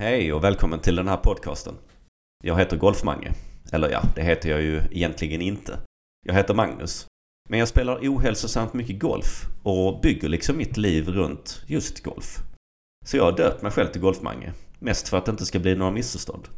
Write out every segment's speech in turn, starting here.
Hej och välkommen till den här podcasten. Jag heter Golfmange. Eller ja, det heter jag ju egentligen inte. Jag heter Magnus. Men jag spelar ohälsosamt mycket golf och bygger liksom mitt liv runt just golf. Så jag har döpt mig själv till Golfmange. Mest för att det inte ska bli några missförstånd.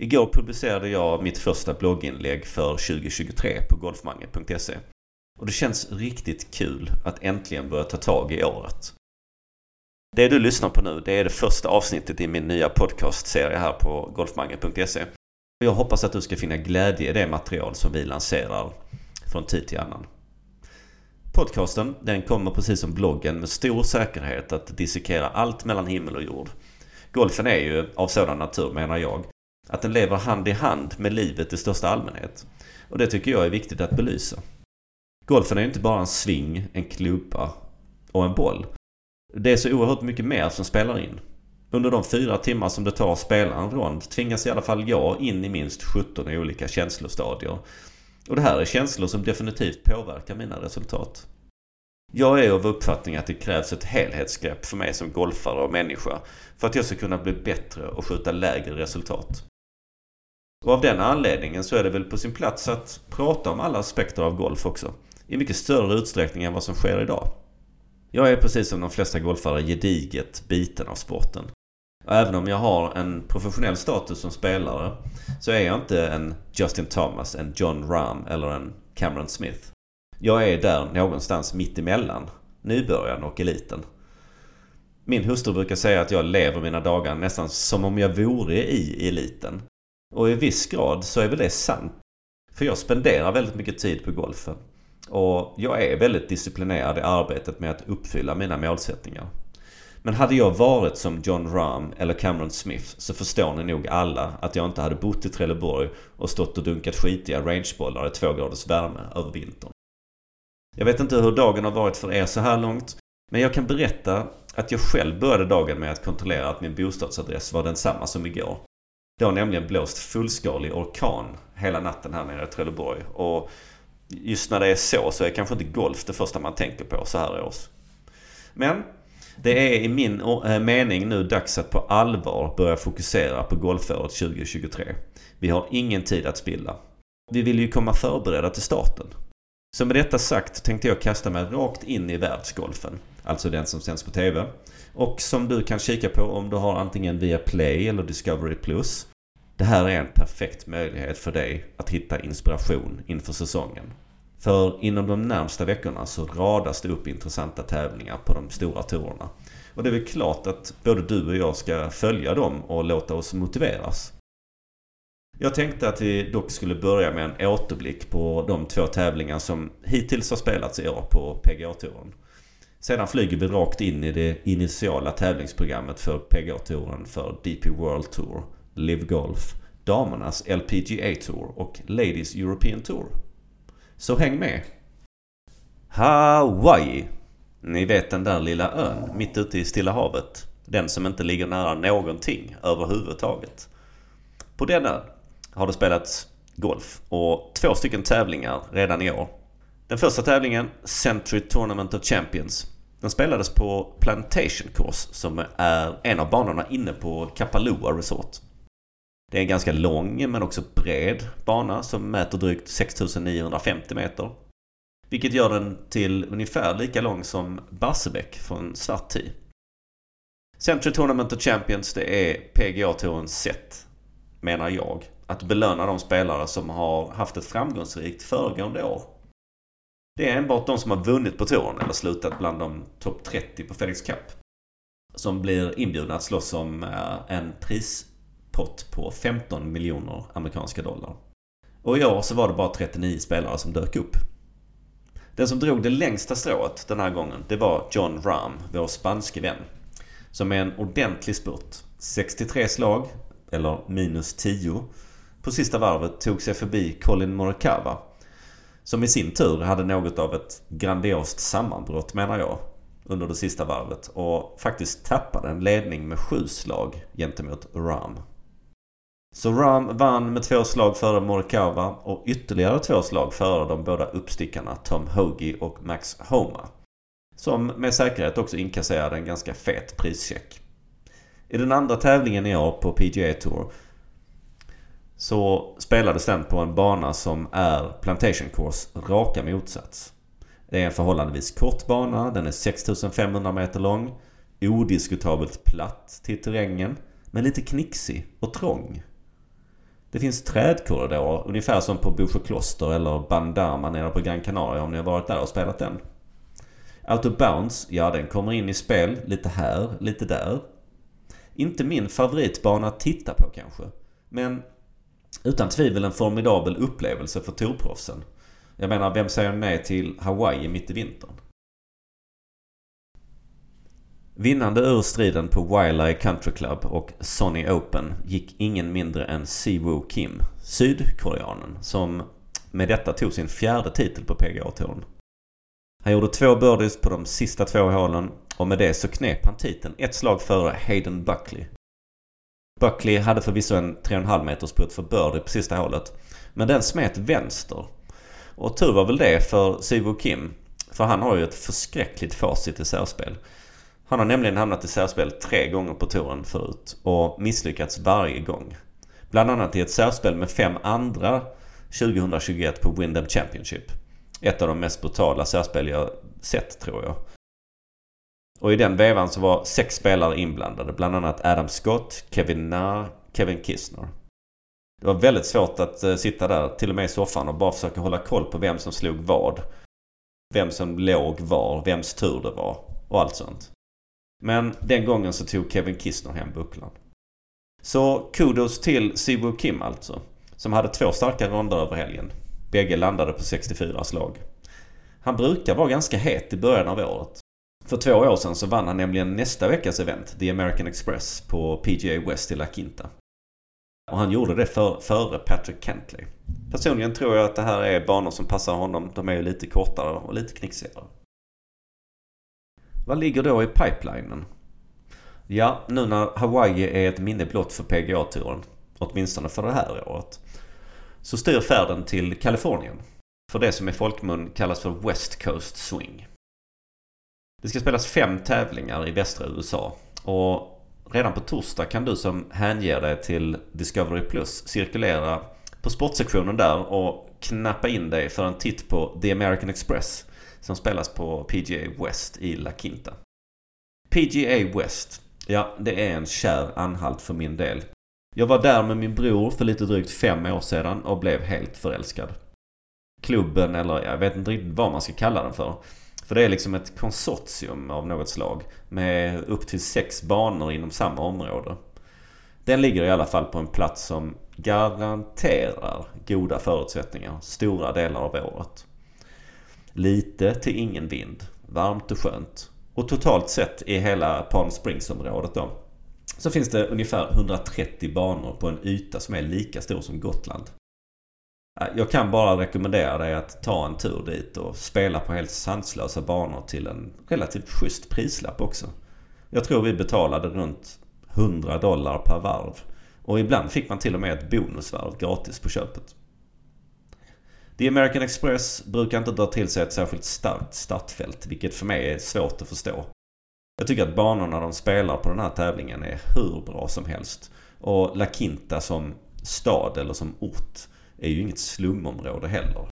Igår publicerade jag mitt första blogginlägg för 2023 på golfmange.se. Och det känns riktigt kul att äntligen börja ta tag i året. Det du lyssnar på nu, det är det första avsnittet i min nya podcastserie här på golfmangel.se. Jag hoppas att du ska finna glädje i det material som vi lanserar från tid till annan. Podcasten, den kommer precis som bloggen med stor säkerhet att dissekera allt mellan himmel och jord. Golfen är ju av sådan natur, menar jag, att den lever hand i hand med livet i största allmänhet. Och det tycker jag är viktigt att belysa. Golfen är ju inte bara en sving, en klubba och en boll. Det är så oerhört mycket mer som spelar in. Under de fyra timmar som det tar att spela en rond tvingas i alla fall jag in i minst 17 olika känslostadier. Och det här är känslor som definitivt påverkar mina resultat. Jag är av uppfattning att det krävs ett helhetsgrepp för mig som golfare och människa för att jag ska kunna bli bättre och skjuta lägre resultat. Och av den anledningen så är det väl på sin plats att prata om alla aspekter av golf också. I mycket större utsträckning än vad som sker idag. Jag är precis som de flesta golfare gediget biten av sporten. Och även om jag har en professionell status som spelare så är jag inte en Justin Thomas, en John Rahm eller en Cameron Smith. Jag är där någonstans mitt emellan nybörjaren och eliten. Min hustru brukar säga att jag lever mina dagar nästan som om jag vore i eliten. Och i viss grad så är väl det sant. För jag spenderar väldigt mycket tid på golfen. Och jag är väldigt disciplinerad i arbetet med att uppfylla mina målsättningar. Men hade jag varit som John Rahm eller Cameron Smith så förstår ni nog alla att jag inte hade bott i Trelleborg och stått och dunkat skitiga rangebollar i två graders värme över vintern. Jag vet inte hur dagen har varit för er så här långt. Men jag kan berätta att jag själv började dagen med att kontrollera att min bostadsadress var densamma som igår. Det har nämligen blåst fullskalig orkan hela natten här nere i Trelleborg. Och just när det är så så är kanske inte golf det första man tänker på så här års. Men det är i min eh, mening nu dags att på allvar börja fokusera på golfåret 2023. Vi har ingen tid att spilla. Vi vill ju komma förberedda till starten. Så med detta sagt tänkte jag kasta mig rakt in i världsgolfen. Alltså den som sänds på TV. Och som du kan kika på om du har antingen via Play eller Discovery Plus. Det här är en perfekt möjlighet för dig att hitta inspiration inför säsongen. För inom de närmsta veckorna så radas det upp intressanta tävlingar på de stora tourerna. Och det är väl klart att både du och jag ska följa dem och låta oss motiveras. Jag tänkte att vi dock skulle börja med en återblick på de två tävlingar som hittills har spelats i år på PGA-touren. Sedan flyger vi rakt in i det initiala tävlingsprogrammet för PGA-touren för DP World Tour, Live Golf, damernas LPGA Tour och Ladies European Tour. Så häng med! Hawaii! Ni vet den där lilla ön mitt ute i Stilla havet. Den som inte ligger nära någonting överhuvudtaget. På den ön har det spelats golf och två stycken tävlingar redan i år. Den första tävlingen, Century Tournament of Champions, den spelades på Plantation Course som är en av banorna inne på Kapalua Resort. Det är en ganska lång men också bred bana som mäter drygt 6950 meter. Vilket gör den till ungefär lika lång som Barsebäck från Svartid. Century Tournament of Champions det är PGA-tourens sätt, menar jag, att belöna de spelare som har haft ett framgångsrikt föregående år. Det är enbart de som har vunnit på touren eller slutat bland de topp 30 på FedEx Cup som blir inbjudna att slåss om eh, en pris pott på 15 miljoner amerikanska dollar. Och i år så var det bara 39 spelare som dök upp. Den som drog det längsta strået den här gången, det var John Rahm, vår spanske vän. Som med en ordentlig spurt, 63 slag, eller minus 10, på sista varvet tog sig förbi Colin Morikawa. Som i sin tur hade något av ett grandiost sammanbrott menar jag under det sista varvet och faktiskt tappade en ledning med sju slag gentemot Rahm. Så Ram vann med två slag före Morikawa och ytterligare två slag före de båda uppstickarna Tom Hoagie och Max Homa. Som med säkerhet också inkasserade en ganska fet prischeck. I den andra tävlingen i år på PGA Tour så spelades den på en bana som är Plantation Course raka motsats. Det är en förhållandevis kort bana, den är 6500 meter lång, odiskutabelt platt till terrängen, men lite knixig och trång. Det finns trädkorridorer, ungefär som på Bosjö kloster eller Bandama nere på Gran Canaria om ni har varit där och spelat den. Out of bounds, ja den kommer in i spel lite här, lite där. Inte min favoritbana att titta på kanske. Men utan tvivel en formidabel upplevelse för tourproffsen. Jag menar, vem säger nej till Hawaii mitt i vintern? Vinnande ur striden på Wiley Country Club och Sony Open gick ingen mindre än Siwoo Kim, sydkoreanen, som med detta tog sin fjärde titel på PGA-touren. Han gjorde två birdies på de sista två hålen och med det så knep han titeln ett slag före Hayden Buckley. Buckley hade förvisso en 3,5 meters putt för birdie på sista hålet. Men den smet vänster. Och tur var väl det för Siwoo Kim. För han har ju ett förskräckligt facit i särspel. Han har nämligen hamnat i särspel tre gånger på touren förut och misslyckats varje gång. Bland annat i ett särspel med fem andra 2021 på Windham Championship. Ett av de mest brutala särspel jag sett tror jag. Och i den vevan så var sex spelare inblandade. Bland annat Adam Scott, Kevin Na, Kevin Kistner. Det var väldigt svårt att eh, sitta där, till och med i soffan och bara försöka hålla koll på vem som slog vad. Vem som låg var, vems tur det var och allt sånt. Men den gången så tog Kevin Kistner hem bucklan. Så kudos till Sibu Kim alltså. Som hade två starka ronder över helgen. Bägge landade på 64 slag. Han brukar vara ganska het i början av året. För två år sedan så vann han nämligen nästa veckas event, The American Express, på PGA West i La Quinta. Och han gjorde det för, före Patrick Kentley. Personligen tror jag att det här är banor som passar honom. De är ju lite kortare och lite knixigare. Vad ligger då i pipelinen? Ja, nu när Hawaii är ett minne blott för PGA-touren, åtminstone för det här året, så styr färden till Kalifornien. För det som i folkmun kallas för West Coast Swing. Det ska spelas fem tävlingar i västra USA. Och redan på torsdag kan du som hänger dig till Discovery Plus cirkulera på sportsektionen där och knappa in dig för en titt på The American Express som spelas på PGA West i La Quinta. PGA West, ja det är en kär anhalt för min del. Jag var där med min bror för lite drygt fem år sedan och blev helt förälskad. Klubben, eller jag vet inte riktigt vad man ska kalla den för. För det är liksom ett konsortium av något slag med upp till sex banor inom samma område. Den ligger i alla fall på en plats som garanterar goda förutsättningar stora delar av året. Lite till ingen vind, varmt och skönt. Och totalt sett i hela Palm Springs-området då så finns det ungefär 130 banor på en yta som är lika stor som Gotland. Äh, jag kan bara rekommendera dig att ta en tur dit och spela på helt sanslösa banor till en relativt schysst prislapp också. Jag tror vi betalade runt 100 dollar per varv. Och ibland fick man till och med ett bonusvarv gratis på köpet. The American Express brukar inte dra till sig ett särskilt starkt startfält, vilket för mig är svårt att förstå. Jag tycker att banorna de spelar på den här tävlingen är hur bra som helst. Och La Quinta som stad eller som ort är ju inget slumområde heller.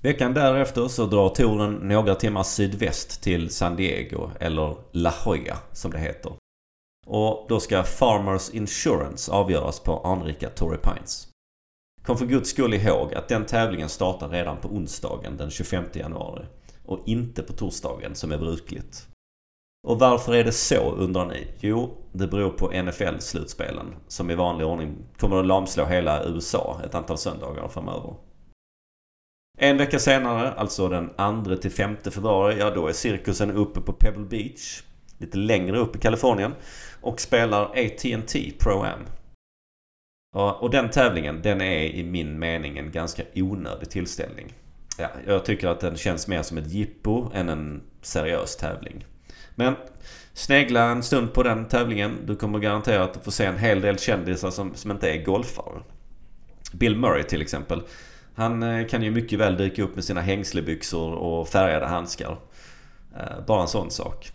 Veckan därefter så drar touren några timmar sydväst till San Diego, eller La Jolla som det heter. Och då ska Farmers Insurance avgöras på anrika Torrey Pines. Kom för guds skull ihåg att den tävlingen startar redan på onsdagen den 25 januari och inte på torsdagen som är brukligt. Och varför är det så undrar ni? Jo, det beror på NFL-slutspelen som i vanlig ordning kommer att lamslå hela USA ett antal söndagar framöver. En vecka senare, alltså den 2 till 5 februari, ja då är cirkusen uppe på Pebble Beach, lite längre upp i Kalifornien, och spelar AT&T Pro-Am. Och den tävlingen, den är i min mening en ganska onödig tillställning. Ja, jag tycker att den känns mer som ett jippo än en seriös tävling. Men snegla en stund på den tävlingen. Du kommer garanterat att få se en hel del kändisar som, som inte är golfare. Bill Murray till exempel. Han eh, kan ju mycket väl dyka upp med sina hängslebyxor och färgade handskar. Eh, bara en sån sak.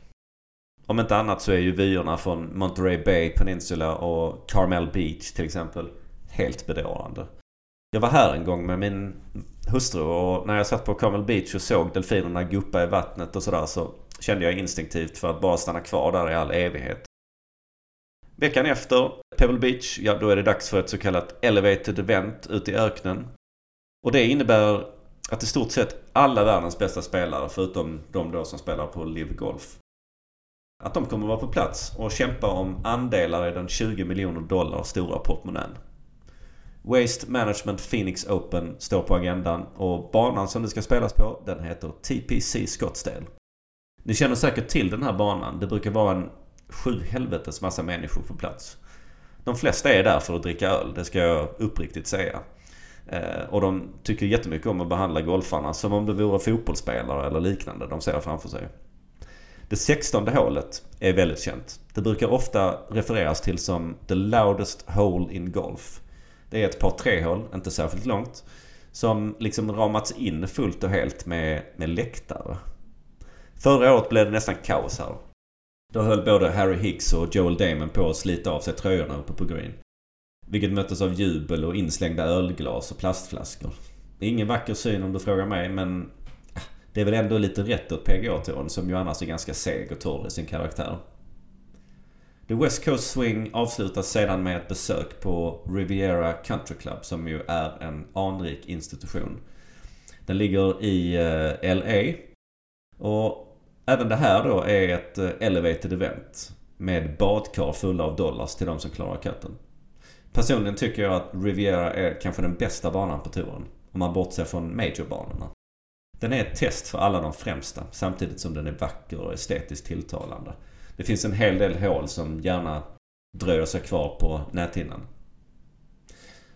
Om inte annat så är ju vyerna från Monterey Bay Peninsula och Carmel Beach till exempel helt bedårande. Jag var här en gång med min hustru och när jag satt på Carmel Beach och såg delfinerna guppa i vattnet och sådär så kände jag instinktivt för att bara stanna kvar där i all evighet. Veckan efter Pebble Beach, ja då är det dags för ett så kallat Elevated Event ute i öknen. Och det innebär att i stort sett alla världens bästa spelare, förutom de då som spelar på Live Golf, att de kommer vara på plats och kämpa om andelar i den 20 miljoner dollar stora portmonnän. Waste Management Phoenix Open står på agendan och banan som det ska spelas på den heter TPC Scottsdale. Ni känner säkert till den här banan. Det brukar vara en sju helvetes massa människor på plats. De flesta är där för att dricka öl, det ska jag uppriktigt säga. Eh, och de tycker jättemycket om att behandla golfarna som om de vore fotbollsspelare eller liknande de ser framför sig. Det sextonde hålet är väldigt känt. Det brukar ofta refereras till som the loudest hole in golf. Det är ett par tre-hål, inte särskilt långt. Som liksom ramats in fullt och helt med, med läktare. Förra året blev det nästan kaos här. Då höll både Harry Hicks och Joel Damon på att slita av sig tröjorna uppe på green. Vilket möttes av jubel och inslängda ölglas och plastflaskor. Ingen vacker syn om du frågar mig men det är väl ändå lite rätt åt PGA-touren som ju annars är ganska seg och torr i sin karaktär. The West Coast Swing avslutas sedan med ett besök på Riviera Country Club som ju är en anrik institution. Den ligger i eh, LA. Och även det här då är ett eh, elevated event. Med badkar fulla av dollars till de som klarar katten. Personligen tycker jag att Riviera är kanske den bästa banan på touren. Om man bortser från majorbanorna. Den är ett test för alla de främsta samtidigt som den är vacker och estetiskt tilltalande. Det finns en hel del hål som gärna dröjer sig kvar på näthinnan.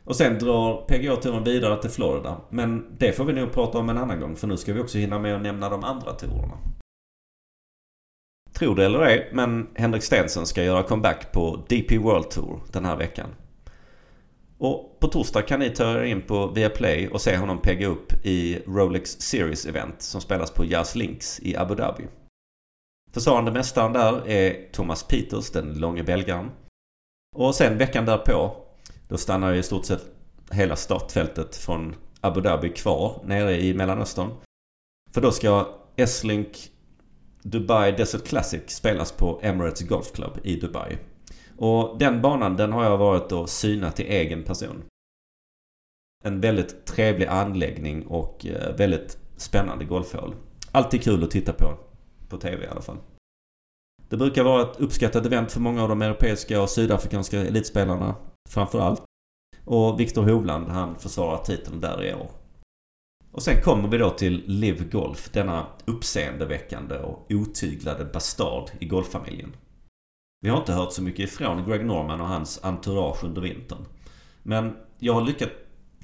Och sen drar PGA-touren vidare till Florida. Men det får vi nog prata om en annan gång för nu ska vi också hinna med att nämna de andra tourerna. Tror det eller ej, men Henrik Stenson ska göra comeback på DP World Tour den här veckan. Och på torsdag kan ni ta er in på Viaplay och se honom pegga upp i Rolex Series Event som spelas på Jazz Links i Abu Dhabi. Försvarande mästaren där är Thomas Peters, den långe belgaren. Och sen veckan därpå, då stannar ju i stort sett hela startfältet från Abu Dhabi kvar nere i Mellanöstern. För då ska S-Link Dubai Desert Classic spelas på Emirates Golf Club i Dubai. Och den banan den har jag varit och synat i egen person. En väldigt trevlig anläggning och eh, väldigt spännande golfhål. Alltid kul att titta på. På TV i alla fall. Det brukar vara ett uppskattat event för många av de europeiska och sydafrikanska elitspelarna. Framförallt. Och Viktor Hovland han försvarar titeln där i år. Och sen kommer vi då till Live Golf, denna uppseendeväckande och otyglade bastard i golffamiljen. Vi har inte hört så mycket ifrån Greg Norman och hans entourage under vintern. Men jag har lyckats,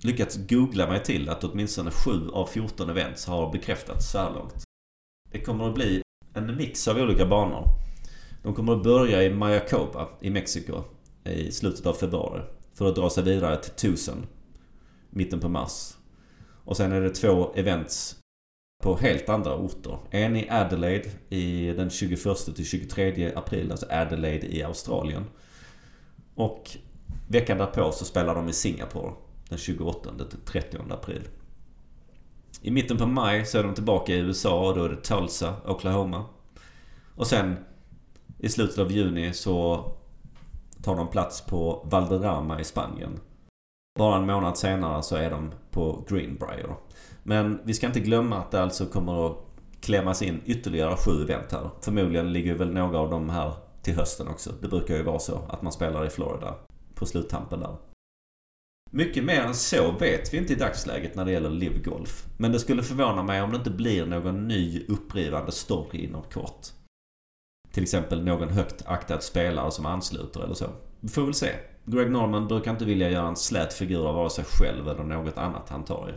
lyckats googla mig till att åtminstone 7 av 14 events har bekräftats så här långt. Det kommer att bli en mix av olika banor. De kommer att börja i Mayacoba i Mexiko i slutet av februari. För att dra sig vidare till Tucson mitten på mars. Och sen är det två events på helt andra orter. En i Adelaide i den 21 till 23 april, alltså Adelaide i Australien. Och veckan därpå så spelar de i Singapore den 28 till 30 april. I mitten på maj så är de tillbaka i USA och då är det Tulsa, Oklahoma. Och sen i slutet av juni så tar de plats på Valderrama i Spanien. Bara en månad senare så är de på Greenbrier. Men vi ska inte glömma att det alltså kommer att klämmas in ytterligare sju event här. Förmodligen ligger väl några av dem här till hösten också. Det brukar ju vara så att man spelar i Florida på sluttampen där. Mycket mer än så vet vi inte i dagsläget när det gäller Live Golf. Men det skulle förvåna mig om det inte blir någon ny upprivande story inom kort. Till exempel någon högt aktad spelare som ansluter eller så. Vi får väl se. Greg Norman brukar inte vilja göra en slät figur av vare sig själv eller något annat han tar i.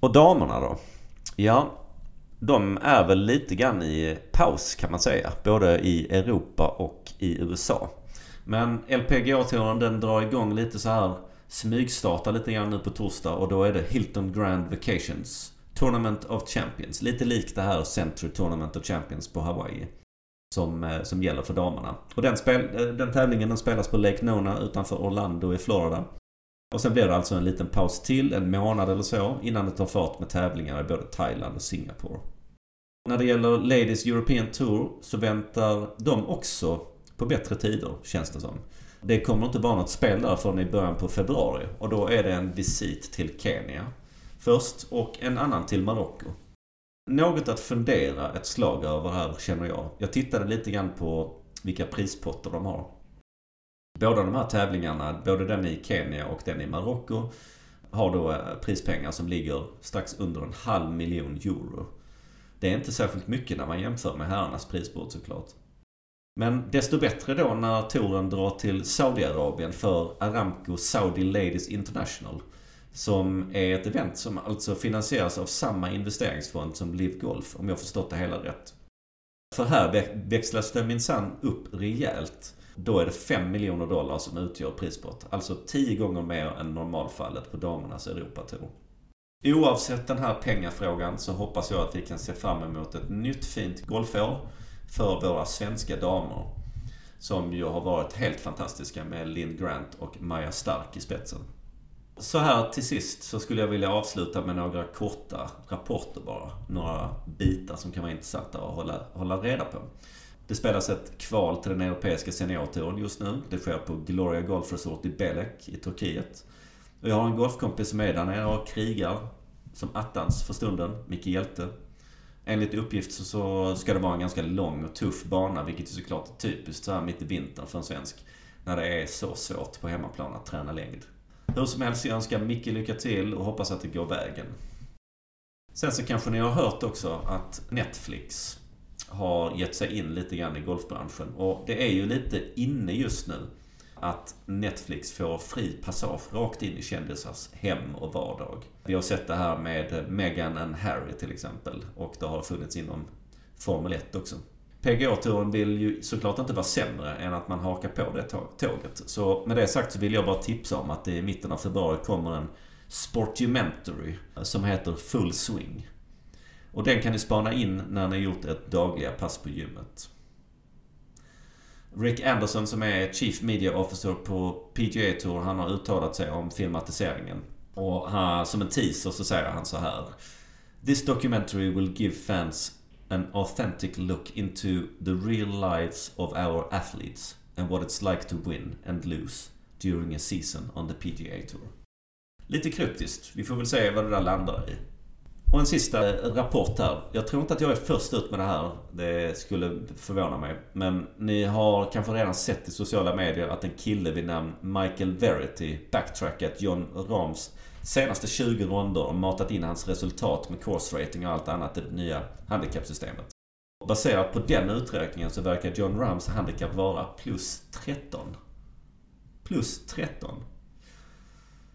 Och damerna då? Ja, de är väl lite grann i paus kan man säga. Både i Europa och i USA. Men LPGA-touren den drar igång lite så här smygstartar lite grann nu på torsdag och då är det Hilton Grand Vacations Tournament of Champions. Lite likt det här Century Tournament of Champions på Hawaii. Som, eh, som gäller för damerna. Och den, spel, eh, den tävlingen den spelas på Lake Nona utanför Orlando i Florida. Och sen blir det alltså en liten paus till, en månad eller så, innan det tar fart med tävlingar i både Thailand och Singapore. När det gäller Ladies European Tour så väntar de också på bättre tider, känns det som. Det kommer inte vara något spel där förrän i början på februari och då är det en visit till Kenya först och en annan till Marocko. Något att fundera ett slag över här känner jag. Jag tittade lite grann på vilka prispotter de har. Båda de här tävlingarna, både den i Kenya och den i Marocko, har då eh, prispengar som ligger strax under en halv miljon euro. Det är inte särskilt mycket när man jämför med herrarnas prisbord såklart. Men desto bättre då när touren drar till Saudiarabien för Aramco Saudi Ladies International. Som är ett event som alltså finansieras av samma investeringsfond som Live Golf, om jag förstått det hela rätt. För här växlas det minsann upp rejält. Då är det 5 miljoner dollar som utgör prispott. Alltså 10 gånger mer än normalfallet på damernas Europatour. Oavsett den här pengafrågan så hoppas jag att vi kan se fram emot ett nytt fint golfår för våra svenska damer. Som ju har varit helt fantastiska med Linn Grant och Maja Stark i spetsen. Så här till sist så skulle jag vilja avsluta med några korta rapporter bara. Några bitar som kan vara intressanta att hålla, hålla reda på. Det spelas ett kval till den europeiska seniortouren just nu. Det sker på Gloria Golf Resort i Belek i Turkiet. Och jag har en golfkompis som är där nere och krigar som attans för stunden, Micke Hjälte. Enligt uppgift så ska det vara en ganska lång och tuff bana, vilket är såklart är typiskt så här mitt i vintern för en svensk. När det är så svårt på hemmaplan att träna längd. Hur som helst, jag önskar Micke lycka till och hoppas att det går vägen. Sen så kanske ni har hört också att Netflix har gett sig in lite grann i golfbranschen. Och det är ju lite inne just nu att Netflix får fri passage rakt in i kändisars hem och vardag. Vi har sett det här med Meghan and Harry till exempel. Och det har funnits inom Formel 1 också. PGA-touren vill ju såklart inte vara sämre än att man hakar på det tåget. Så med det sagt så vill jag bara tipsa om att det i mitten av februari kommer en Sportumentary som heter Full Swing. Och den kan ni spana in när ni gjort ett dagliga pass på gymmet. Rick Anderson som är Chief Media Officer på PGA Tour, han har uttalat sig om filmatiseringen. Och han, som en teaser så säger han så här. This documentary will give fans an authentic look into the real lives of our athletes and what it's like to win and lose during a season on the PGA Tour. Lite kryptiskt. Vi får väl se vad det där landar i. Och en sista eh, rapport här. Jag tror inte att jag är först ut med det här. Det skulle förvåna mig. Men ni har kanske redan sett i sociala medier att en kille vid namn Michael Verity backtrackat John Rams senaste 20 ronder och matat in hans resultat med course rating och allt annat i det nya handikappsystemet. Baserat på den uträkningen så verkar John Rams handikapp vara plus 13. Plus 13.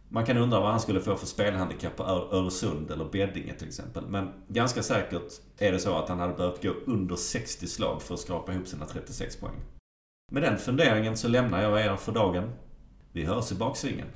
Man kan undra vad han skulle få för spelhandikapp på Öresund eller Beddinge till exempel. Men ganska säkert är det så att han hade behövt gå under 60 slag för att skrapa ihop sina 36 poäng. Med den funderingen så lämnar jag er för dagen. Vi hörs i baksvingen.